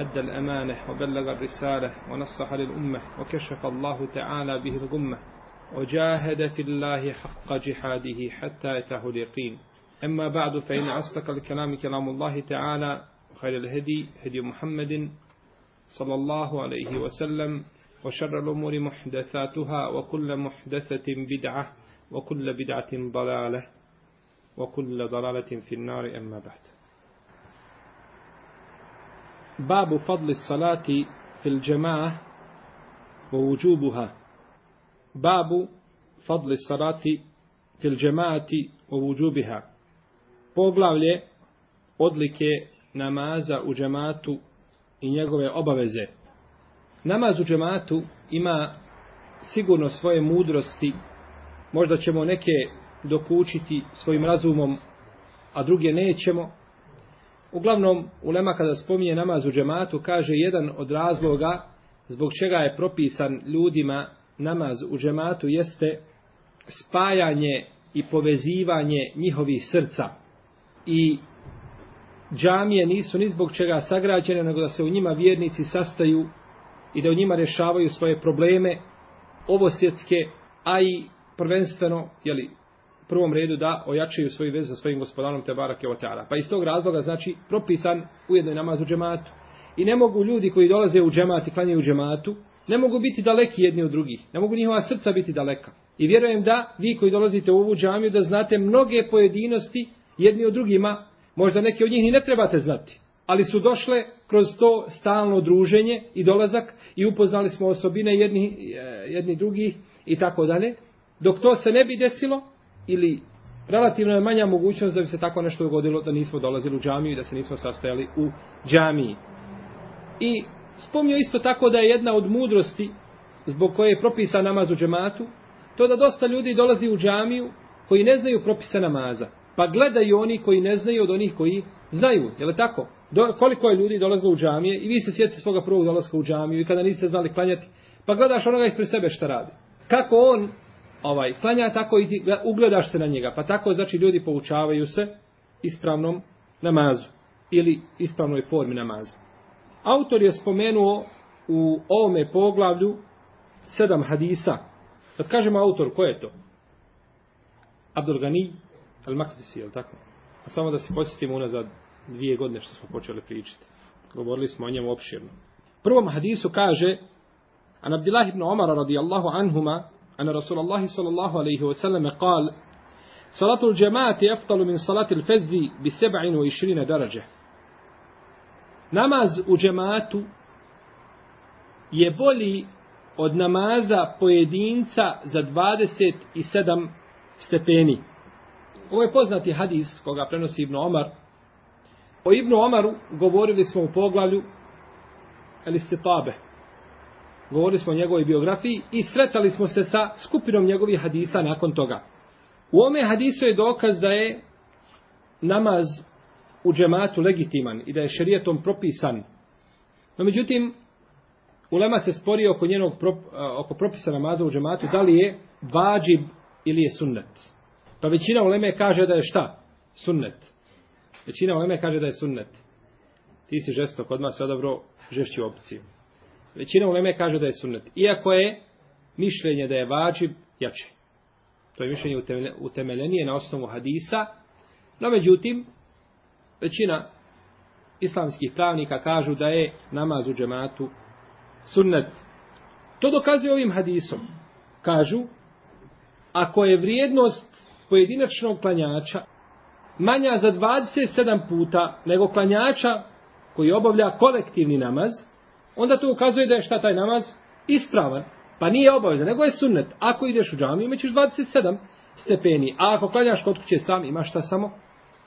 أدى الأمانة وبلغ الرسالة ونصح للأمة وكشف الله تعالى به الغمة وجاهد في الله حق جهاده حتى أتاه اليقين. أما بعد فإن أصدق الكلام كلام الله تعالى وخير الهدي هدي محمد صلى الله عليه وسلم وشر الأمور محدثاتها وكل محدثة بدعة وكل بدعة ضلالة وكل ضلالة في النار. أما بعد باب فضل الصلاة في الجماعة ووجوبها باب فضل الصلاة في الجماعة ووجوبها poglavlje odlike namaza u džematu i njegove obaveze. Namaz u džematu ima sigurno svoje mudrosti, možda ćemo neke dokučiti svojim razumom, a druge nećemo. Uglavnom, ulema kada spominje namaz u džematu, kaže jedan od razloga zbog čega je propisan ljudima namaz u džematu jeste spajanje i povezivanje njihovih srca. I džamije nisu ni zbog čega sagrađene, nego da se u njima vjernici sastaju i da u njima rješavaju svoje probleme ovosjetske, a i prvenstveno, jeli, prvom redu da ojačaju svoju vezu sa svojim gospodarom te barake otara. Pa iz tog razloga znači propisan ujedno je namaz u džematu. I ne mogu ljudi koji dolaze u džemat i klanjaju u džematu, ne mogu biti daleki jedni od drugih. Ne mogu njihova srca biti daleka. I vjerujem da vi koji dolazite u ovu džamiju da znate mnoge pojedinosti jedni od drugima, možda neke od njih ni ne trebate znati. Ali su došle kroz to stalno druženje i dolazak i upoznali smo osobine jedni, e, jedni drugih i tako dalje. Dok to se ne bi desilo, ili relativno je manja mogućnost da bi se tako nešto dogodilo da nismo dolazili u džamiju i da se nismo sastajali u džamiji. I spomnio isto tako da je jedna od mudrosti zbog koje je propisa namaz u džematu, to da dosta ljudi dolazi u džamiju koji ne znaju propisa namaza. Pa gledaju oni koji ne znaju od onih koji znaju. Je li tako? Do, koliko je ljudi dolazilo u džamije i vi se sjetite svoga prvog dolaska u džamiju i kada niste znali klanjati, pa gledaš onoga ispred sebe šta radi. Kako on ovaj klanja tako i ti ugledaš se na njega. Pa tako znači ljudi poučavaju se ispravnom namazu ili ispravnoj formi namaza. Autor je spomenuo u ovome poglavlju sedam hadisa. Kad kažemo autor, ko je to? Abdul Gani al-Makdisi, je tako? A samo da se podsjetimo unazad dvije godine što smo počeli pričati. Govorili smo o njemu opširno. Prvom hadisu kaže An Abdullah ibn Omara radijallahu anhuma أن رسول الله صلى الله عليه وسلم قال صلاة الجماعة أفضل من صلاة الفذ بسبع وعشرين درجة namaz u džematu je bolji od namaza pojedinca za 27 stepeni. Ovo je poznati hadis koga prenosi Ibn Omar. O Ibn Omaru govorili smo u poglavlju Elistitabe. Govorili smo o njegovoj biografiji i sretali smo se sa skupinom njegovih hadisa nakon toga. U ome hadisu je dokaz da je namaz u džematu legitiman i da je šerijetom propisan. No međutim, ulema se spori oko njenog oko propisa namaza u džematu, da li je vađib ili je sunnet. Pa većina uleme kaže da je šta? Sunnet. Većina uleme kaže da je sunnet. Ti si žesto kod nas odabro žešću opciju većina uleme kaže da je sunnet. Iako je mišljenje da je vađib jače. To je mišljenje utemeljenije na osnovu hadisa. No međutim, većina islamskih pravnika kažu da je namaz u džematu sunnet. To dokazuje ovim hadisom. Kažu, ako je vrijednost pojedinačnog klanjača manja za 27 puta nego klanjača koji obavlja kolektivni namaz, onda to ukazuje da je šta taj namaz ispravan. Pa nije obaveza, nego je sunnet. Ako ideš u džamiju, imaćeš 27 stepeni. A ako klanjaš kod kuće sam, imaš šta samo?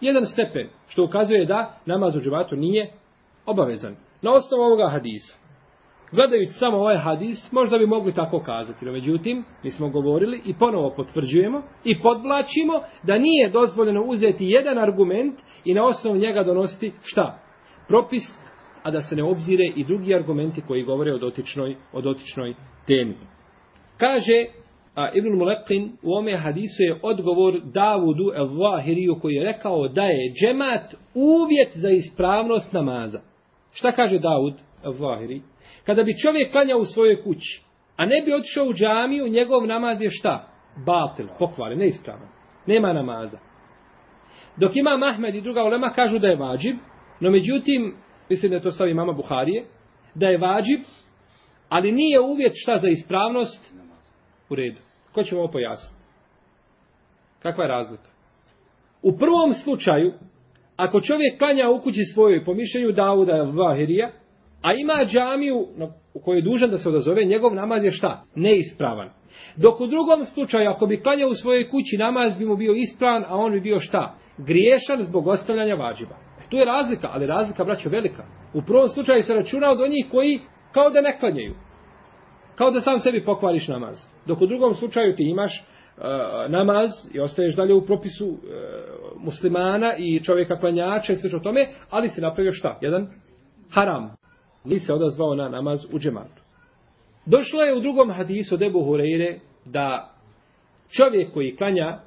Jedan stepen. Što ukazuje da namaz u džematu nije obavezan. Na osnovu ovoga hadisa. Gledajući samo ovaj hadis, možda bi mogli tako kazati. No, međutim, mi smo govorili i ponovo potvrđujemo i podvlačimo da nije dozvoljeno uzeti jedan argument i na osnovu njega donositi šta? Propis, a da se ne obzire i drugi argumenti koji govore o dotičnoj, o dotičnoj temi. Kaže a Ibn Mulekin u ome hadisu je odgovor Davudu el-Vahiriju koji je rekao da je džemat uvjet za ispravnost namaza. Šta kaže Davud el-Vahiri? Kada bi čovjek klanjao u svojoj kući, a ne bi otišao u džamiju, njegov namaz je šta? Batil, pokvaren, neispravan. Nema namaza. Dok ima Mahmed i druga ulema kažu da je vađib, no međutim, mislim da je to stavi mama Buharije, da je vađib, ali nije uvjet šta za ispravnost u redu. Ko će ovo pojasniti? Kakva je razlika? U prvom slučaju, ako čovjek klanja u kući svojoj po mišljenju Davuda Vahirija, a ima džamiju u kojoj je dužan da se odazove, njegov namaz je šta? Neispravan. Dok u drugom slučaju, ako bi klanjao u svojoj kući, namaz bi mu bio ispravan, a on bi bio šta? Griješan zbog ostavljanja vađiba. Tu je razlika, ali razlika, braćo, velika. U prvom slučaju se računa od onih koji kao da ne klanjaju. Kao da sam sebi pokvariš namaz. Dok u drugom slučaju ti imaš uh, namaz i ostaješ dalje u propisu uh, muslimana i čovjeka klanjača i sve o tome, ali se napravio šta? Jedan haram. Ni se odazvao na namaz u džematu. Došlo je u drugom hadisu od Ebu Hureyre da čovjek koji klanja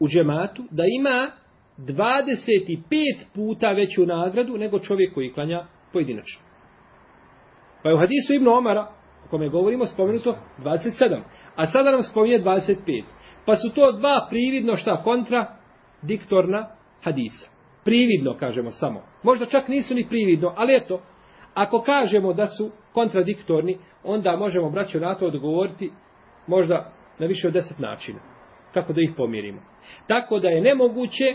u džematu, da ima 25 puta veću nagradu nego čovjek koji klanja pojedinačno. Pa je u hadisu Ibn Omara, o kome govorimo, spomenuto 27. A sada nam spominje 25. Pa su to dva prividno šta kontra diktorna hadisa. Prividno kažemo samo. Možda čak nisu ni prividno, ali eto, ako kažemo da su kontradiktorni, onda možemo braćo na to odgovoriti možda na više od deset načina. Kako da ih pomirimo. Tako da je nemoguće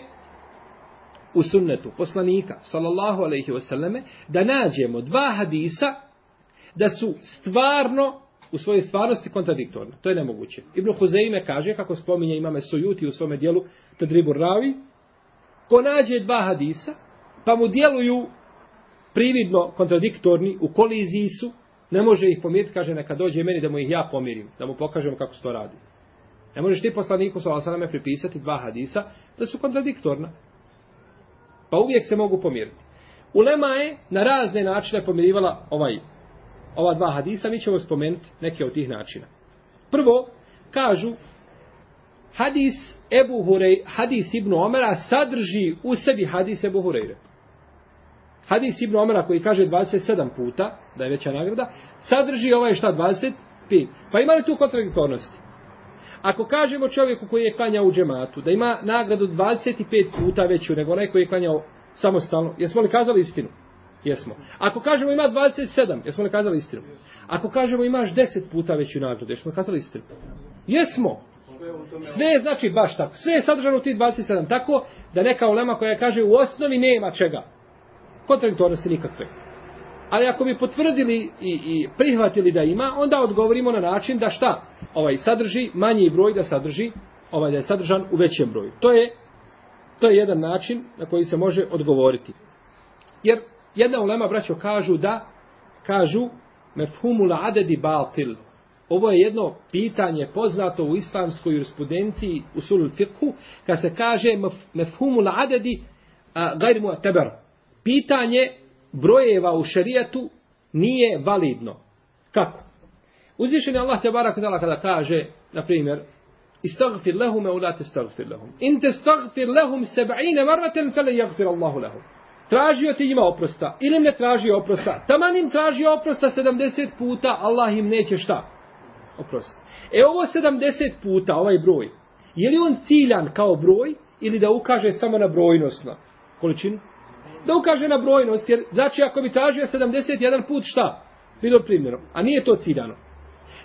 u sunnetu poslanika, sallallahu alaihi wasallame, da nađemo dva hadisa da su stvarno u svojoj stvarnosti kontradiktorni. To je nemoguće. Ibn Huzeime kaže, kako spominje imame Sujuti u svome dijelu Tadribu Ravi, ko nađe dva hadisa, pa mu djeluju prividno kontradiktorni, u koliziji su, ne može ih pomiriti, kaže, neka dođe meni da mu ih ja pomirim, da mu pokažem kako se to radi. Ne možeš ti poslaniku sa osaname pripisati dva hadisa da su kontradiktorna. Pa uvijek se mogu pomiriti. Ulema je na razne načine pomirivala ovaj ova dva hadisa, mi ćemo spomenuti neke od tih načina. Prvo, kažu, hadis Ebu Hurej, hadis Ibn Omera sadrži u sebi hadis Ebu Hureyre. Hadis Ibn Omera koji kaže 27 puta, da je veća nagrada, sadrži ovaj šta 25. Pa ima li tu kontradiktornosti? Ako kažemo čovjeku koji je klanjao u džematu, da ima nagradu 25 puta veću nego onaj koji je klanjao samostalno, jesmo li kazali istinu? Jesmo. Ako kažemo ima 27, jesmo li kazali istinu? Ako kažemo imaš 10 puta veću nagradu, jesmo li kazali istinu? Jesmo. Sve je znači baš tako. Sve je sadržano u ti 27. Tako da neka ulema koja kaže u osnovi nema čega. Kontradiktornosti nikakve. Ali ako bi potvrdili i, i prihvatili da ima, onda odgovorimo na način da šta? Ovaj sadrži manji broj da sadrži, ovaj da je sadržan u većem broju. To je to je jedan način na koji se može odgovoriti. Jer Jedna ulema, braćo, kažu da, kažu, mefhumul adedi batil. Ovo je jedno pitanje poznato u islamskoj jurisprudenciji u sulul fiqhu, kad se kaže mefhumul adedi gajr mu teber. Pitanje brojeva u šerijatu nije validno. Kako? Uzvišen je Allah te barak kada kaže, na primjer, istagfir lehum e ulate stagfir lehum. In te stagfir lehum seba'ine marvaten, fele jagfir Allahu lehum tražio ti njima oprosta ili ne tražio oprosta, taman im tražio oprosta 70 puta, Allah im neće šta? Oprosti. E ovo 70 puta, ovaj broj, je li on ciljan kao broj ili da ukaže samo na brojnost na količinu? Da ukaže na brojnost, jer znači ako bi tražio 71 put šta? Bilo primjerom, a nije to ciljano.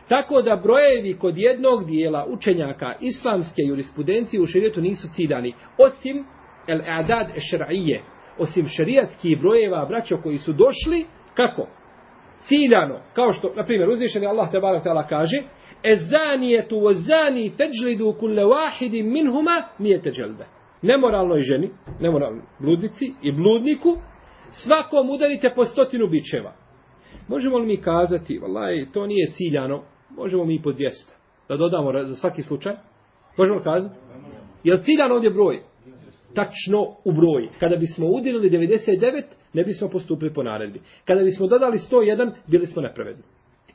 Tako da brojevi kod jednog dijela učenjaka islamske jurisprudencije u širijetu nisu ciljani, osim el-adad ešra'ije, osim šerijatskih brojeva braćo koji su došli, kako? Ciljano, kao što, na primjer, uzvišeni Allah te barak tala kaže, Ezanijetu o zani teđlidu kulle wahidi minhuma nije teđelbe. Nemoralnoj ženi, nemoralnoj bludnici i bludniku, svakom udarite po stotinu bičeva. Možemo li mi kazati, valaj, to nije ciljano, možemo mi po 200, da dodamo za svaki slučaj? Možemo li kazati? Je li ciljan ovdje broj? Tačno u broj. Kada bismo udjelili 99, ne bismo postupili po naredbi. Kada bismo dodali 101, bili smo nepravedni.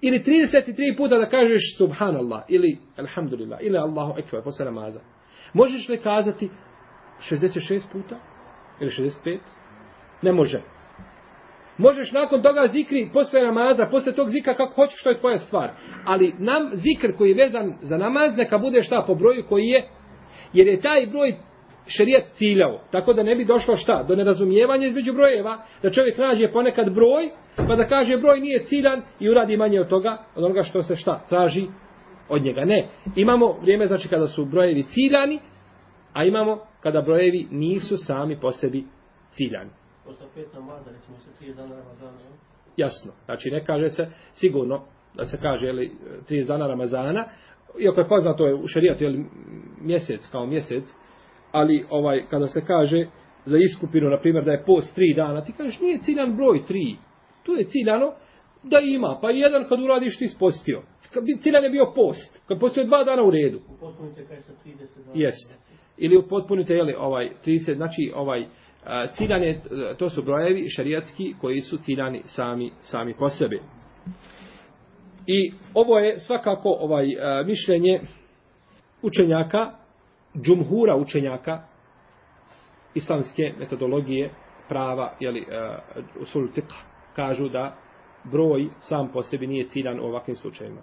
Ili 33 puta da kažeš subhanallah, ili alhamdulillah, ili Allahu ekvar, posle namaza. Možeš li kazati 66 puta? Ili 65? Ne može. Možeš nakon toga zikri posle namaza, posle tog zika kako hoćeš, što je tvoja stvar. Ali nam zikr koji je vezan za namaz, neka bude šta po broju koji je, jer je taj broj šerijat ciljao. Tako da ne bi došlo šta? Do nerazumijevanja između brojeva, da čovjek nađe ponekad broj, pa da kaže broj nije ciljan i uradi manje od toga, od onoga što se šta traži od njega. Ne. Imamo vrijeme znači kada su brojevi ciljani, a imamo kada brojevi nisu sami po sebi ciljani. Posle pet namaza, recimo se 30 dana Ramazana. Jasno. Znači ne kaže se sigurno da se kaže jeli, 30 dana Ramazana, iako je poznato je u šarijatu jeli, mjesec kao mjesec, ali ovaj kada se kaže za iskupinu, na primjer, da je post tri dana, ti kažeš nije ciljan broj tri. Tu je ciljano da ima, pa jedan kad uradiš ti spostio. Ciljan je bio post, kad postio dva dana u redu. Upotpunite kaj sa 30 dana. Jeste. Ili upotpunite, jeli, ovaj, 30, znači, ovaj, ciljan e, to su brojevi šarijatski koji su ciljani sami, sami po sebi. I ovo je svakako ovaj e, mišljenje učenjaka, džumhura učenjaka islamske metodologije prava, jeli, uh, usul fiqh, kažu da broj sam po sebi nije ciljan u ovakvim slučajima.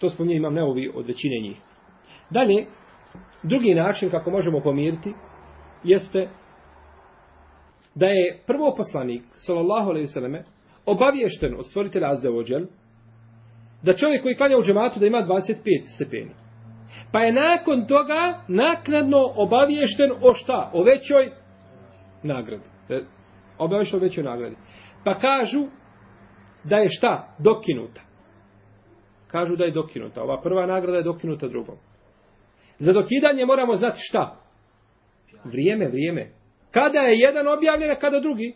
To spominje imam neovi od većine njih. Dalje, drugi način kako možemo pomiriti jeste da je prvo poslanik, sallallahu alaihi sallame, obaviješten od stvoritelja Azza da čovjek koji klanja u džematu da ima 25 stepeni. Pa je nakon toga naknadno obaviješten o šta? O većoj nagradi. E, obaviješten o većoj nagradi. Pa kažu da je šta? Dokinuta. Kažu da je dokinuta. Ova prva nagrada je dokinuta drugom. Za dokidanje moramo znati šta? Vrijeme, vrijeme. Kada je jedan objavljen, a kada drugi?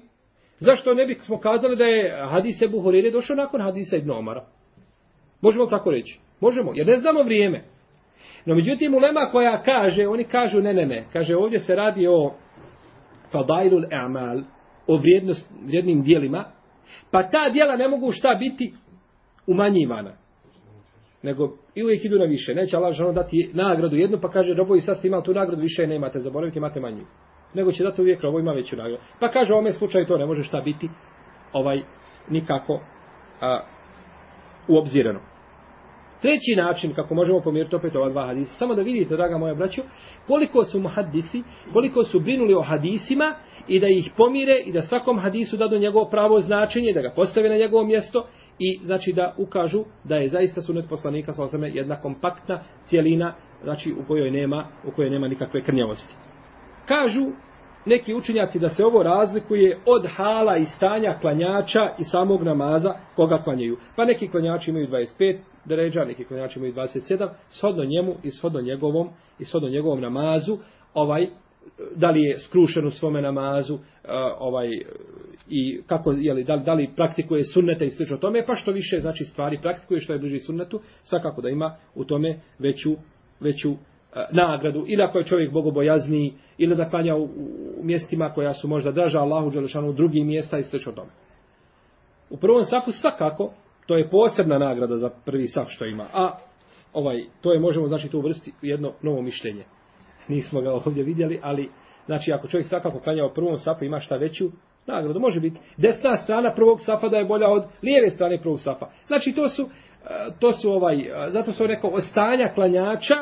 Zašto ne bismo kazali da je hadise Buhurire došao nakon hadisa Ibn Omara? Možemo tako reći? Možemo, jer ne znamo vrijeme. No međutim, ulema koja kaže, oni kažu ne, ne, ne. Kaže, ovdje se radi o fadailul e'mal, o vrijednost, vrijednim dijelima, pa ta dijela ne mogu šta biti umanjivana. Nego i uvijek idu na više. Neće Allah žalno dati nagradu jednu, pa kaže, robovi sad ste imali tu nagradu, više nemate, zaboravite, imate manju. Nego će dati uvijek robo ima veću nagradu. Pa kaže, u ovome slučaju to ne može šta biti ovaj nikako a, uobzirano. Treći način kako možemo pomiriti opet ova dva hadisa, samo da vidite, draga moja braćo, koliko su muhadisi, koliko su brinuli o hadisima i da ih pomire i da svakom hadisu dadu njegovo pravo značenje, da ga postave na njegovo mjesto i znači da ukažu da je zaista sunet poslanika sa osame jedna kompaktna cijelina, znači u kojoj nema, u kojoj nema nikakve krnjavosti. Kažu neki učinjaci da se ovo razlikuje od hala i stanja klanjača i samog namaza koga klanjaju. Pa neki klanjači imaju 25 deređa, neki klanjači imaju 27, shodno njemu i shodno njegovom i shodno njegovom namazu, ovaj da li je skrušen u svome namazu, e, ovaj i kako je li da, da li praktikuje sunnete i slično tome, pa što više znači stvari praktikuje što je bliži sunnetu, svakako da ima u tome veću veću e, nagradu, ili ako je čovjek bogobojazniji, ili da klanja u, u mjestima koja su možda draža Allahu Đelešanu u drugim mjesta i slično tome. U prvom safu svakako, to je posebna nagrada za prvi saf što ima, a ovaj, to je možemo znači tu uvrstiti jedno novo mišljenje. Nismo ga ovdje vidjeli, ali znači ako čovjek svakako klanja u prvom safu ima šta veću nagradu, može biti desna strana prvog safa da je bolja od lijeve strane prvog safa. Znači to su, e, to su ovaj, e, zato sam rekao, ostanja klanjača,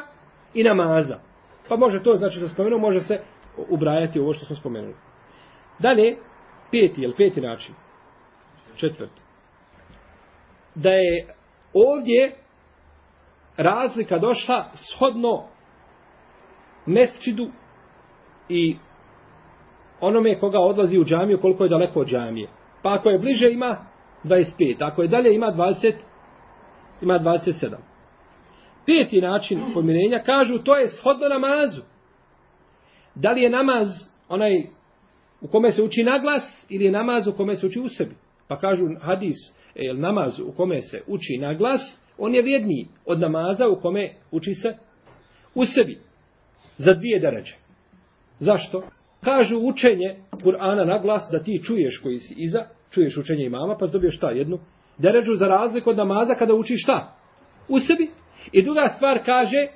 i namaza. Pa može to, znači što spomenuo, može se ubrajati ovo što smo spomenuli. Dalje, peti, jel peti način? Četvrti. Da je ovdje razlika došla shodno mesčidu i onome koga odlazi u džamiju, koliko je daleko od džamije. Pa ako je bliže ima 25, ako je dalje ima 20, ima 27 peti način pomirenja, kažu to je shodno namazu. Da li je namaz onaj u kome se uči naglas ili je namaz u kome se uči u sebi? Pa kažu hadis, e, el namaz u kome se uči na glas, on je vjedniji od namaza u kome uči se u sebi. Za dvije deređe. Zašto? Kažu učenje Kur'ana na glas da ti čuješ koji si iza, čuješ učenje imama, pa dobiješ šta jednu deređu za razliku od namaza kada učiš šta? U sebi. I druga stvar kaže,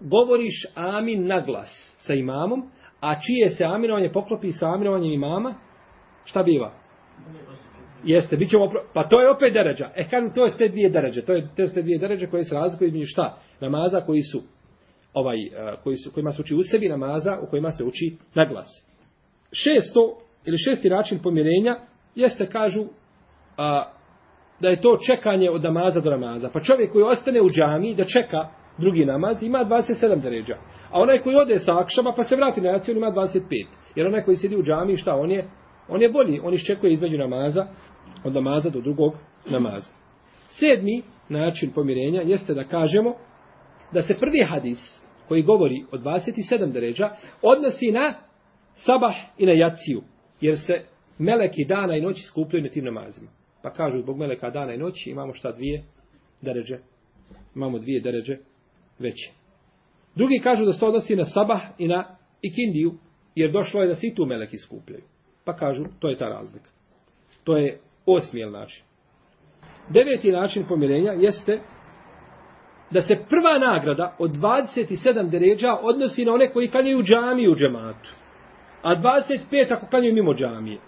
govoriš amin na glas sa imamom, a čije se aminovanje poklopi sa aminovanjem imama, šta biva? Jeste, bit ćemo, pa to je opet deređa. E, kažem, to je ste dvije deređe. To je te dvije deređe koje se razlikuju između šta? Namaza koji su, ovaj, eh, koji su, kojima se uči u sebi, namaza u kojima se uči na glas. Šesto, ili šesti način pomirenja, jeste, kažu, a, da je to čekanje od namaza do namaza. Pa čovjek koji ostane u džami da čeka drugi namaz, ima 27 deređa. A onaj koji ode sa akšama pa se vrati na jaciju, ima 25. Jer onaj koji sidi u džami, šta on je? On je bolji, on iščekuje između namaza, od namaza do drugog namaza. Sedmi način pomirenja jeste da kažemo da se prvi hadis koji govori o 27 deređa odnosi na sabah i na jaciju. Jer se meleki dana i noći skupljaju na tim namazima. Pa kažu zbog meleka dana i noći imamo šta dvije deređe. Imamo dvije deređe veće. Drugi kažu da se to odnosi na sabah i na ikindiju, jer došlo je da se i tu meleki skupljaju. Pa kažu, to je ta razlika. To je osmijel način. Deveti način pomirenja jeste da se prva nagrada od 27 deređa odnosi na one koji klanjaju džamiju u džematu. A 25 ako klanjaju mimo džamije.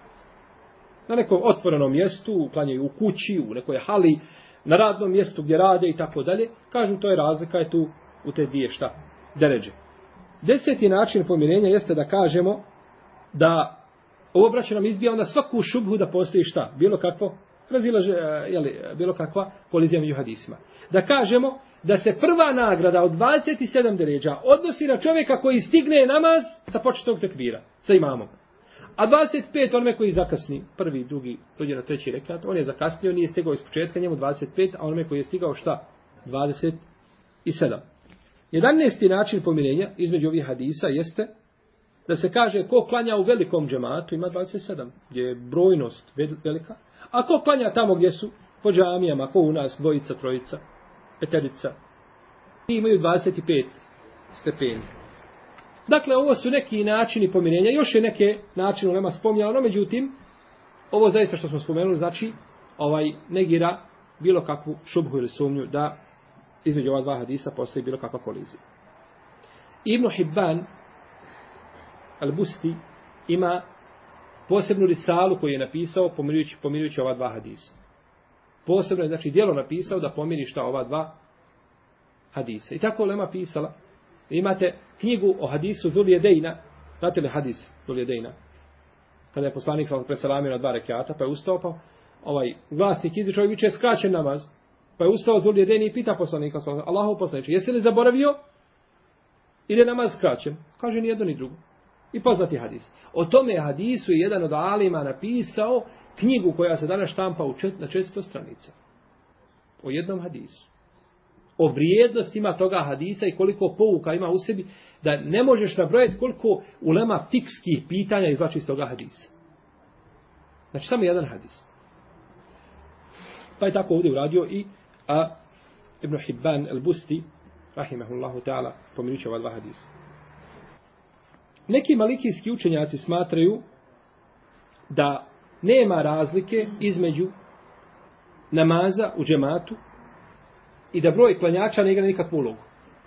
Na nekom otvorenom mjestu, klanjaju u kući, u nekoj hali, na radnom mjestu gdje rade i tako dalje. Kažem, to je razlika je tu u te dvije šta deređe. Deseti način pomirenja jeste da kažemo da ovo braće nam izbija onda svaku šubhu da postoji šta? Bilo kakvo razilaže, e, jeli, bilo kakva kolizija među hadisima. Da kažemo da se prva nagrada od 27 deređa odnosi na čovjeka koji stigne namaz sa početog tekbira, sa imamom. A 25 onome koji zakasni, prvi, drugi, dođe na treći rekat, on je zakasnio, nije stigao iz početka, njemu 25, a onome koji je stigao šta? 27. 11. način pomirenja između ovih hadisa jeste da se kaže ko klanja u velikom džematu ima 27, gdje je brojnost velika, a ko klanja tamo gdje su po džamijama, ko u nas dvojica, trojica, peterica, i imaju 25 stepeni. Dakle, ovo su neki načini pomirenja, još je neke načine u nema spomnjalo, no međutim, ovo zaista što smo spomenuli, znači, ovaj negira bilo kakvu šubhu ili sumnju da između ova dva hadisa postoji bilo kakva kolizija. Ibn Hibban Al-Busti ima posebnu risalu koju je napisao pomirujući, pomirujući ova dva hadisa. Posebno je znači dijelo napisao da pomiri šta ova dva hadisa. I tako Lema pisala. Imate knjigu o hadisu Zuljedejna. Znate li hadis Zuljedejna? Kada je poslanik sa preselamio na dva rekiata, pa je ustao, pa ovaj glasnik izičao i biće skraćen namaz. Pa je ustao Zuljedejni i pita poslanika sa Allahov poslaniče, jesi li zaboravio ili je namaz skraćen? Kaže ni jedno ni drugo. I poznati hadis. O tome hadisu je jedan od alima napisao knjigu koja se danas štampa u čet, na četsto stranica. O jednom hadisu. O vrijednostima toga hadisa i koliko pouka ima u sebi, da ne možeš nabrojati koliko ulema fikskih pitanja izlači iz toga hadisa. Znači, samo jedan hadis. Pa je tako ovdje uradio i a, Ibn Hibban el-Busti, rahimahullahu ta'ala, pominuće ova dva hadisa. Neki malikijski učenjaci smatraju da nema razlike između namaza u džematu i da broj klanjača ne igra nikakvu ulogu.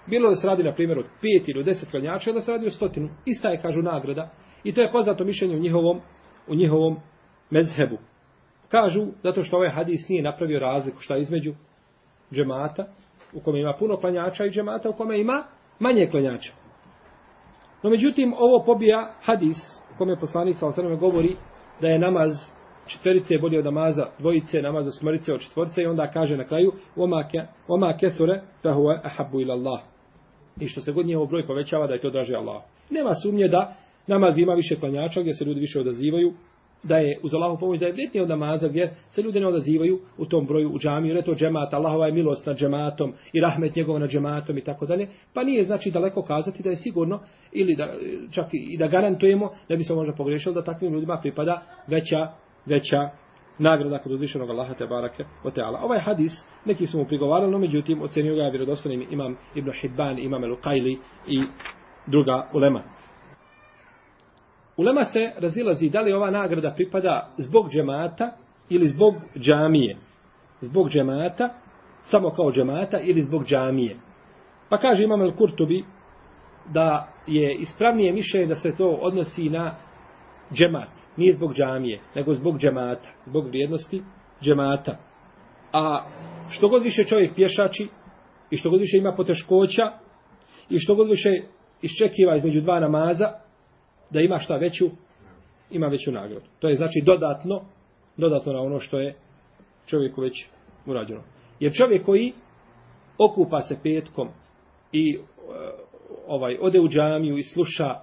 Bilo da se radi, na primjer, od pet ili od deset klanjača, da se radi o stotinu. Ista je, kažu, nagrada. I to je poznato mišljenje u njihovom, u njihovom mezhebu. Kažu, zato što ovaj hadis nije napravio razliku šta između džemata, u kome ima puno klanjača i džemata u kome ima manje klanjača. No međutim, ovo pobija hadis u kome poslanik sa osrame govori da je namaz četverice bolje od namaza dvojice, namaza smrtice od četvorice i onda kaže na kraju oma kethure fahuwa ahabbu ila Allah. I što se god njihov broj povećava da je to draže Allah. Nema sumnje da namaz ima više klanjača gdje se ljudi više odazivaju da je uz Allahu pomoć da je vrijednije od namaza gdje se ljudi ne odazivaju u tom broju u džamiju, jer je to džemat, Allahova je milost nad džematom i rahmet njegov nad džematom i tako dalje, pa nije znači daleko kazati da je sigurno ili da čak i da garantujemo da bi se možda pogrešilo da takvim ljudima pripada veća, veća nagrada kod uzvišenog Allaha te barake o teala. Ovaj hadis, neki su mu prigovarali, no međutim, ocenio ga vjerodostojnim imam Ibn Hibban, imam El i druga ulema. Ulema se razilazi da li ova nagrada pripada zbog džemata ili zbog džamije. Zbog džemata, samo kao džemata ili zbog džamije. Pa kaže imam El Kurtubi da je ispravnije mišljenje da se to odnosi na džemat. Nije zbog džamije, nego zbog džemata. Zbog vrijednosti džemata. A što god više čovjek pješači i što god više ima poteškoća i što god više iščekiva između dva namaza, da ima šta veću, ima veću nagradu. To je znači dodatno, dodatno na ono što je čovjeku već urađeno. Jer čovjek koji okupa se petkom i e, ovaj ode u džamiju i sluša,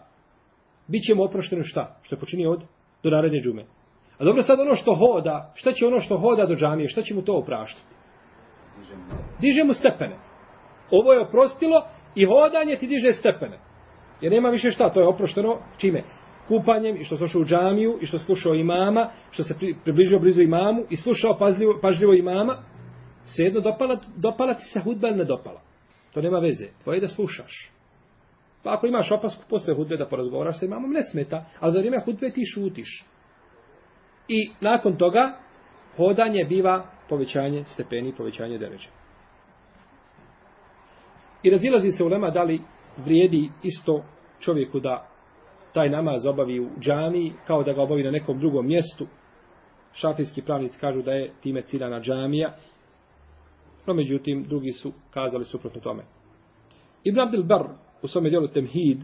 bit će mu oprošteno šta? Što je počinio od do naredne džume. A dobro sad ono što hoda, šta će ono što hoda do džamije, šta će mu to opraštati? Diže mu stepene. Ovo je oprostilo i hodanje ti diže stepene. Jer nema više šta, to je oprošteno čime? Kupanjem i što slušao u džamiju i što slušao imama, što se približio blizu imamu i slušao pažljivo, pažljivo imama, svejedno dopala, dopala ti se hudba ili ne dopala. To nema veze. Tvoje je da slušaš. Pa ako imaš opasku posle hudbe da porazgovaraš sa imamom, ne smeta. A za vrijeme hudbe ti šutiš. I nakon toga hodanje biva povećanje stepeni, povećanje deređa. I razilazi se u lema da li vrijedi isto čovjeku da taj namaz obavi u džamiji kao da ga obavi na nekom drugom mjestu. Šafijski pravnici kažu da je time ciljana džamija. No međutim, drugi su kazali suprotno tome. Ibn Abdel Bar u svome dijelu Temhid,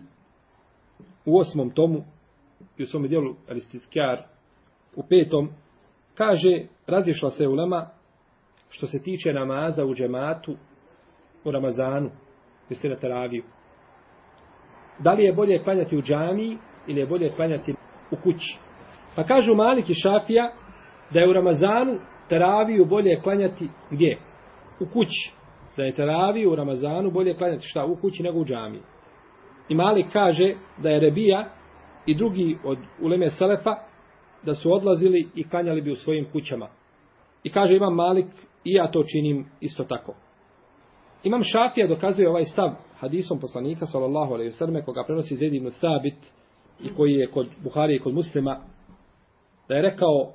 u osmom tomu, i u svome dijelu Aristitkjar, u petom, kaže, razješla se ulema što se tiče namaza u džematu u Ramazanu, jeste na teraviju. Da li je bolje klanjati u džamiji ili je bolje klanjati u kući? Pa kažu Malik i Šafija da je u Ramazanu teraviju bolje klanjati gdje? U kući da je teraviju u Ramazanu bolje klanjati šta u kući nego u džamiji. I Malik kaže da je Rebija i drugi od uleme Selefa da su odlazili i klanjali bi u svojim kućama. I kaže imam Malik i ja to činim isto tako. Imam Šafija dokazuje ovaj stav hadisom poslanika sallallahu alejhi ve selleme koga prenosi Zaid ibn Sabit i koji je kod Buhari i kod Muslima da je rekao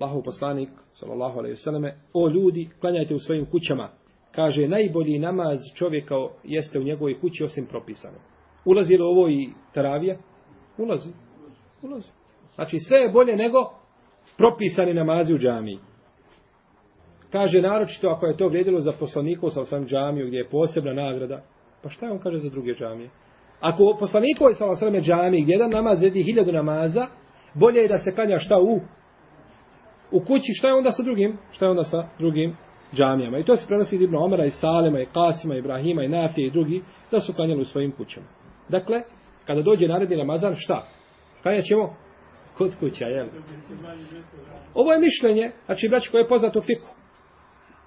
Allahov poslanik sallallahu alejhi ve selleme o ljudi klanjajte u svojim kućama kaže najbolji namaz čovjeka jeste u njegovoj kući osim propisano. Ulazi li ovo i taravija? Ulazi. Ulazi. Znači sve je bolje nego propisani namazi u džamiji. Kaže naročito ako je to vrijedilo za poslanikov sa sam džamiju gdje je posebna nagrada. Pa šta on kaže za druge džamije? Ako poslanikov sa sam džamiji jedan namaz jedi hiljadu namaza, bolje je da se klanja šta u u kući, šta je onda sa drugim? Šta je onda sa drugim džamijama. I to se prenosi Ibn Omara i Salema i Kasima, i Ibrahima i Nafije i drugi da su klanjali u svojim kućama. Dakle, kada dođe naredni Ramazan, šta? Klanjat ćemo? Kod kuća, jel? Ovo je mišljenje, znači braći koje je poznato u fiku.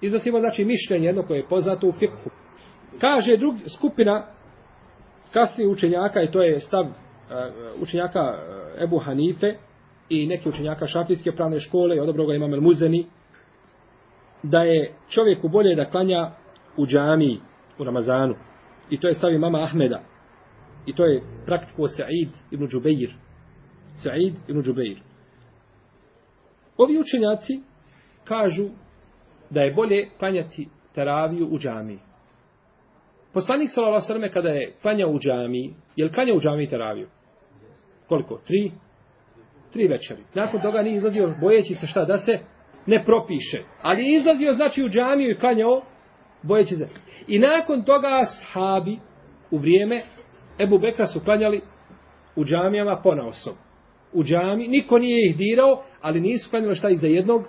Iznosimo znači mišljenje jedno koje je poznato u fiku. Kaže drug, skupina kasnije učenjaka, i to je stav uh, učenjaka e, Ebu Hanife i neki učenjaka šafijske pravne škole i odobroga imam El Muzeni, da je čovjeku bolje da klanja u džamiji u Ramazanu. I to je stav mama Ahmeda. I to je praktiko Sa'id ibn Džubeir. Sa'id ibn Džubeir. Ovi učenjaci kažu da je bolje klanjati teraviju u džamiji. Poslanik sallallahu alejhi kada je klanjao u džamiji, je li klanjao u džamiji teraviju? Koliko? Tri? Tri večeri. Nakon toga nije izlazio bojeći se šta da se ne propiše. Ali je izlazio znači u džamiju i klanjao bojeći se. I nakon toga ashabi u vrijeme Ebu Bekra su klanjali u džamijama ponaosob. U džami, niko nije ih dirao, ali nisu klanjali šta iza jednog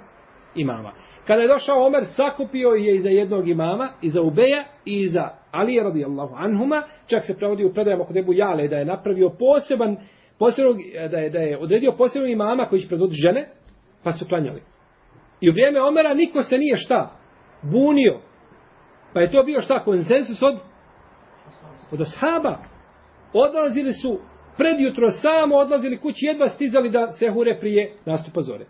imama. Kada je došao Omer, sakupio je iza jednog imama, iza Ubeja i iza Ali je radijallahu anhuma, čak se prevodi u predajama kod Ebu Jale, da je napravio poseban, posebnog, eh, da, je, da je odredio posebnog imama koji će predvodi žene, pa su klanjali. I u vrijeme Omera niko se nije šta bunio. Pa je to bio šta konsensus od od ashaba. Odlazili su predjutro samo odlazili kući jedva stizali da se hure prije nastupa zore.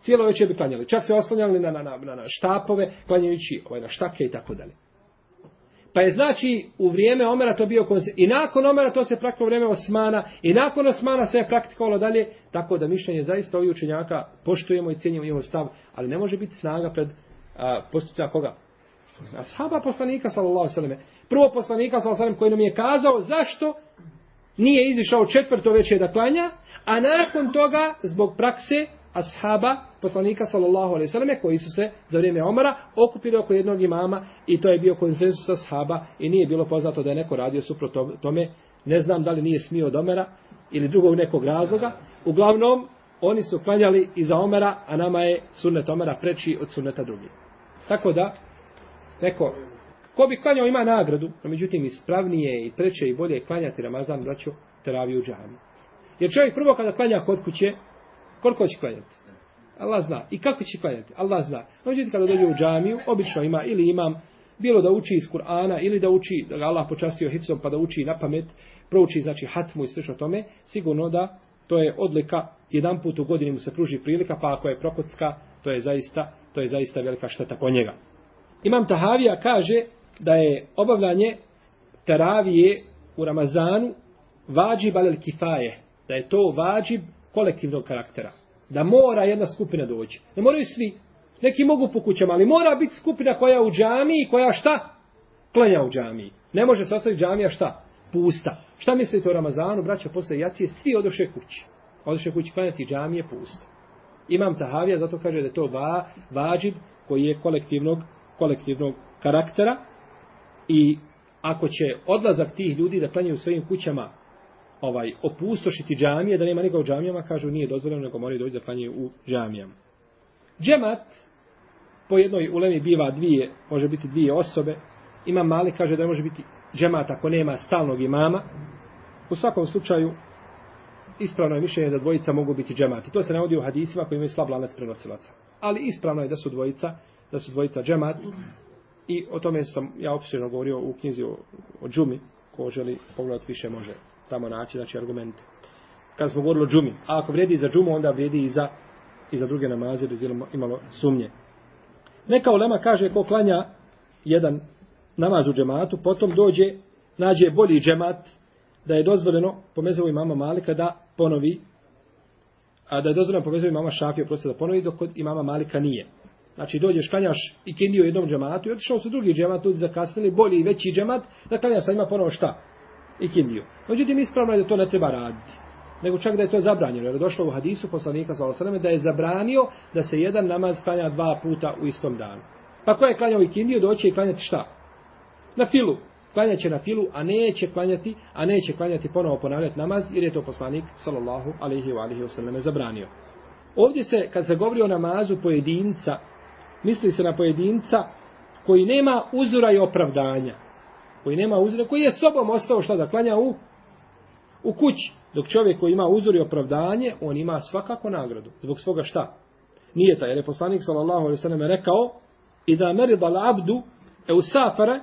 Cijelo večer bi klanjali. Čak se oslanjali na, na, na, na, na štapove, klanjajući ovaj, na štake i tako dalje. Pa je znači u vrijeme Omera to bio konse... I nakon Omera to se praktikovalo vrijeme Osmana. I nakon Osmana se je praktikovalo dalje. Tako da mišljenje zaista ovih učenjaka poštujemo i cijenimo njihov stav. Ali ne može biti snaga pred postupca koga? Ashaba poslanika sallallahu alejhi ve Prvo poslanika sallallahu alejhi koji nam je kazao zašto nije izišao četvrto veče da klanja, a nakon toga zbog prakse ashaba poslanika sallallahu alejhi ve selleme koji su se za vrijeme Omara okupili oko jednog imama i to je bio konsenzus ashaba i nije bilo poznato da je neko radio suprotno tome. Ne znam da li nije smio od Omara ili drugog nekog razloga. Uglavnom, oni su klanjali iza Omara, a nama je sunnet Omara preči od sunneta drugih. Tako da, neko, ko bi klanjao ima nagradu, no međutim ispravnije i preče i bolje klanjati Ramazan, braćo, teraviju džami. Jer čovjek prvo kada klanja kod kuće, koliko će klanjati? Allah zna. I kako će klanjati? Allah zna. No međutim kada dođe u džamiju, obično ima ili imam bilo da uči iz Kur'ana ili da uči, da ga Allah počastio hifzom pa da uči na pamet, prouči znači hatmu i slično tome, sigurno da to je odlika, jedan put u godini mu se pruži prilika, pa ako je prokocka, to je zaista, to je zaista velika šteta po njega. Imam Tahavija kaže da je obavljanje teravije u Ramazanu vađib alel kifaje, da je to vađib kolektivnog karaktera. Da mora jedna skupina doći. Ne moraju svi. Neki mogu po kućama, ali mora biti skupina koja u džamiji, koja šta? Klanja u džamiji. Ne može se ostaviti džamija šta? Pusta. Šta mislite o Ramazanu, braća, posle jacije, svi odoše kući. Odoše kući klanjati džamije pusta. Imam Tahavija, zato kaže da je to va, vađib koji je kolektivnog, kolektivnog karaktera i ako će odlazak tih ljudi da klanjaju u svojim kućama ovaj opustošiti džamije, da nema nikoga u džamijama, kažu nije dozvoljeno, nego moraju doći da klanjaju u džamijama. Džemat po jednoj ulemi biva dvije, može biti dvije osobe. Ima mali, kaže da može biti džemat ako nema stalnog imama. U svakom slučaju, ispravno je mišljenje da dvojica mogu biti džemati. To se navodi u hadisima koji imaju slab lanac prenosilaca. Ali ispravno je da su dvojica, da su dvojica džemat. I o tome sam ja opširno govorio u knjizi o, o džumi, ko želi pogledati više može tamo naći, znači argumente. Kad smo govorili o džumi, a ako vredi za džumu, onda vredi i za, i za druge namaze, bez imalo sumnje. Neka ulema kaže ko klanja jedan namaz u džematu, potom dođe, nađe bolji džemat, da je dozvoljeno po mezovu imama Malika da ponovi, a da je dozvoljeno po mezovu imama Šafija prosto da ponovi, dok kod imama Malika nije. Znači dođeš, klanjaš i kindiju jednom džematu i otišao su drugi džemat, ljudi zakasnili, bolji i veći džemat, da klanja sa ima ponovo šta? I kindiju. Međutim, ispravno je da to ne treba raditi. Nego čak da je to zabranjeno. Jer je došlo u hadisu poslanika sa Osaleme da je zabranio da se jedan namaz klanja dva puta u istom danu. Pa ko je klanjao i kindiju, doće i klanjati šta? Na filu klanjaće na filu, a neće klanjati, a neće klanjati ponovo ponavljati namaz, jer je to poslanik, sallallahu alaihi wa alaihi wa zabranio. Ovdje se, kad se govori o namazu pojedinca, misli se na pojedinca koji nema uzora i opravdanja. Koji nema uzora, koji je sobom ostao šta da klanja u, u kući. Dok čovjek koji ima uzor i opravdanje, on ima svakako nagradu. Zbog svoga šta? Nije taj, jer je poslanik sallallahu alaihi sallam rekao, i da meridal abdu e usafara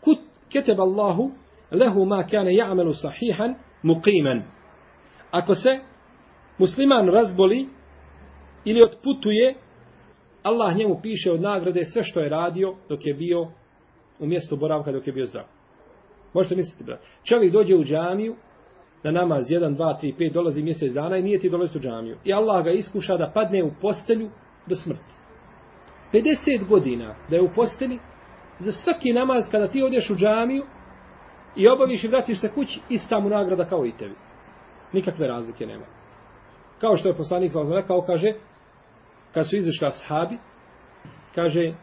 kut keteb Allahu lehu ma kane ja'melu sahihan muqiman. Ako se musliman razboli ili otputuje, Allah njemu piše od nagrade sve što je radio dok je bio u mjestu boravka dok je bio zdrav. Možete misliti, brat. Čovjek dođe u džamiju, na namaz 1, 2, 3, 5, dolazi mjesec dana i nije ti dolazi u džamiju. I Allah ga iskuša da padne u postelju do smrti. 50 godina da je u posteli, za svaki namaz kada ti odeš u džamiju i obaviš i vratiš se kući, ista mu nagrada kao i tebi. Nikakve razlike nema. Kao što je poslanik za rekao, kaže, kad su izašli ashabi, kaže,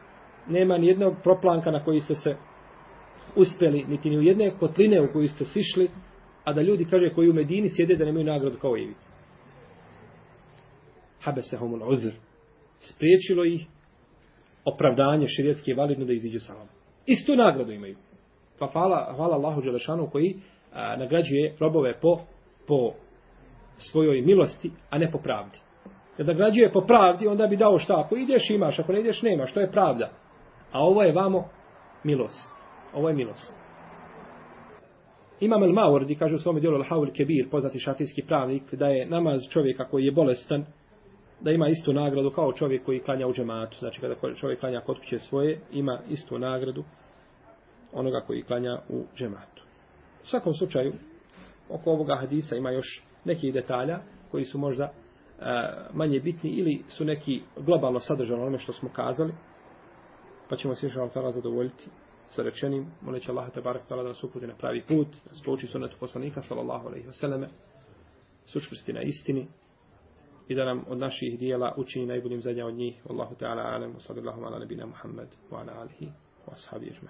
nema ni jednog proplanka na koji ste se uspeli, niti ni u jedne kotline u koju ste sišli, a da ljudi, kaže, koji u Medini sjede da nemaju nagradu kao i vi. Habe uzr. Spriječilo ih opravdanje širijetski je validno da iziđu sa vama. Istu nagradu imaju. Pa hvala, hvala Allahu Đelešanu koji a, nagrađuje robove po, po svojoj milosti, a ne po pravdi. Kad nagrađuje po pravdi, onda bi dao šta? Ako ideš imaš, ako ne ideš nemaš. Što je pravda? A ovo je vamo milost. Ovo je milost. Imam al-Mawardi kaže u svom djelu Al-Hawl Kebir, poznati šafijski pravnik, da je namaz čovjeka koji je bolestan, da ima istu nagradu kao čovjek koji klanja u džematu. Znači kada čovjek klanja kod kuće svoje, ima istu nagradu onoga koji klanja u džematu. U svakom slučaju, oko ovoga hadisa ima još nekih detalja koji su možda e, manje bitni ili su neki globalno sadržani onome što smo kazali, pa ćemo se još vam zadovoljiti sa rečenim, moleći Allah te barak tala da nas uputi na pravi put, da spouči sunetu poslanika, sallallahu alaihi vseleme, sučvrsti na istini i da nam od naših dijela učini najboljim zadnja od njih. Wallahu ta'ala alem, wa sallallahu ala nabina Muhammad, wa ala alihi, wa ashabi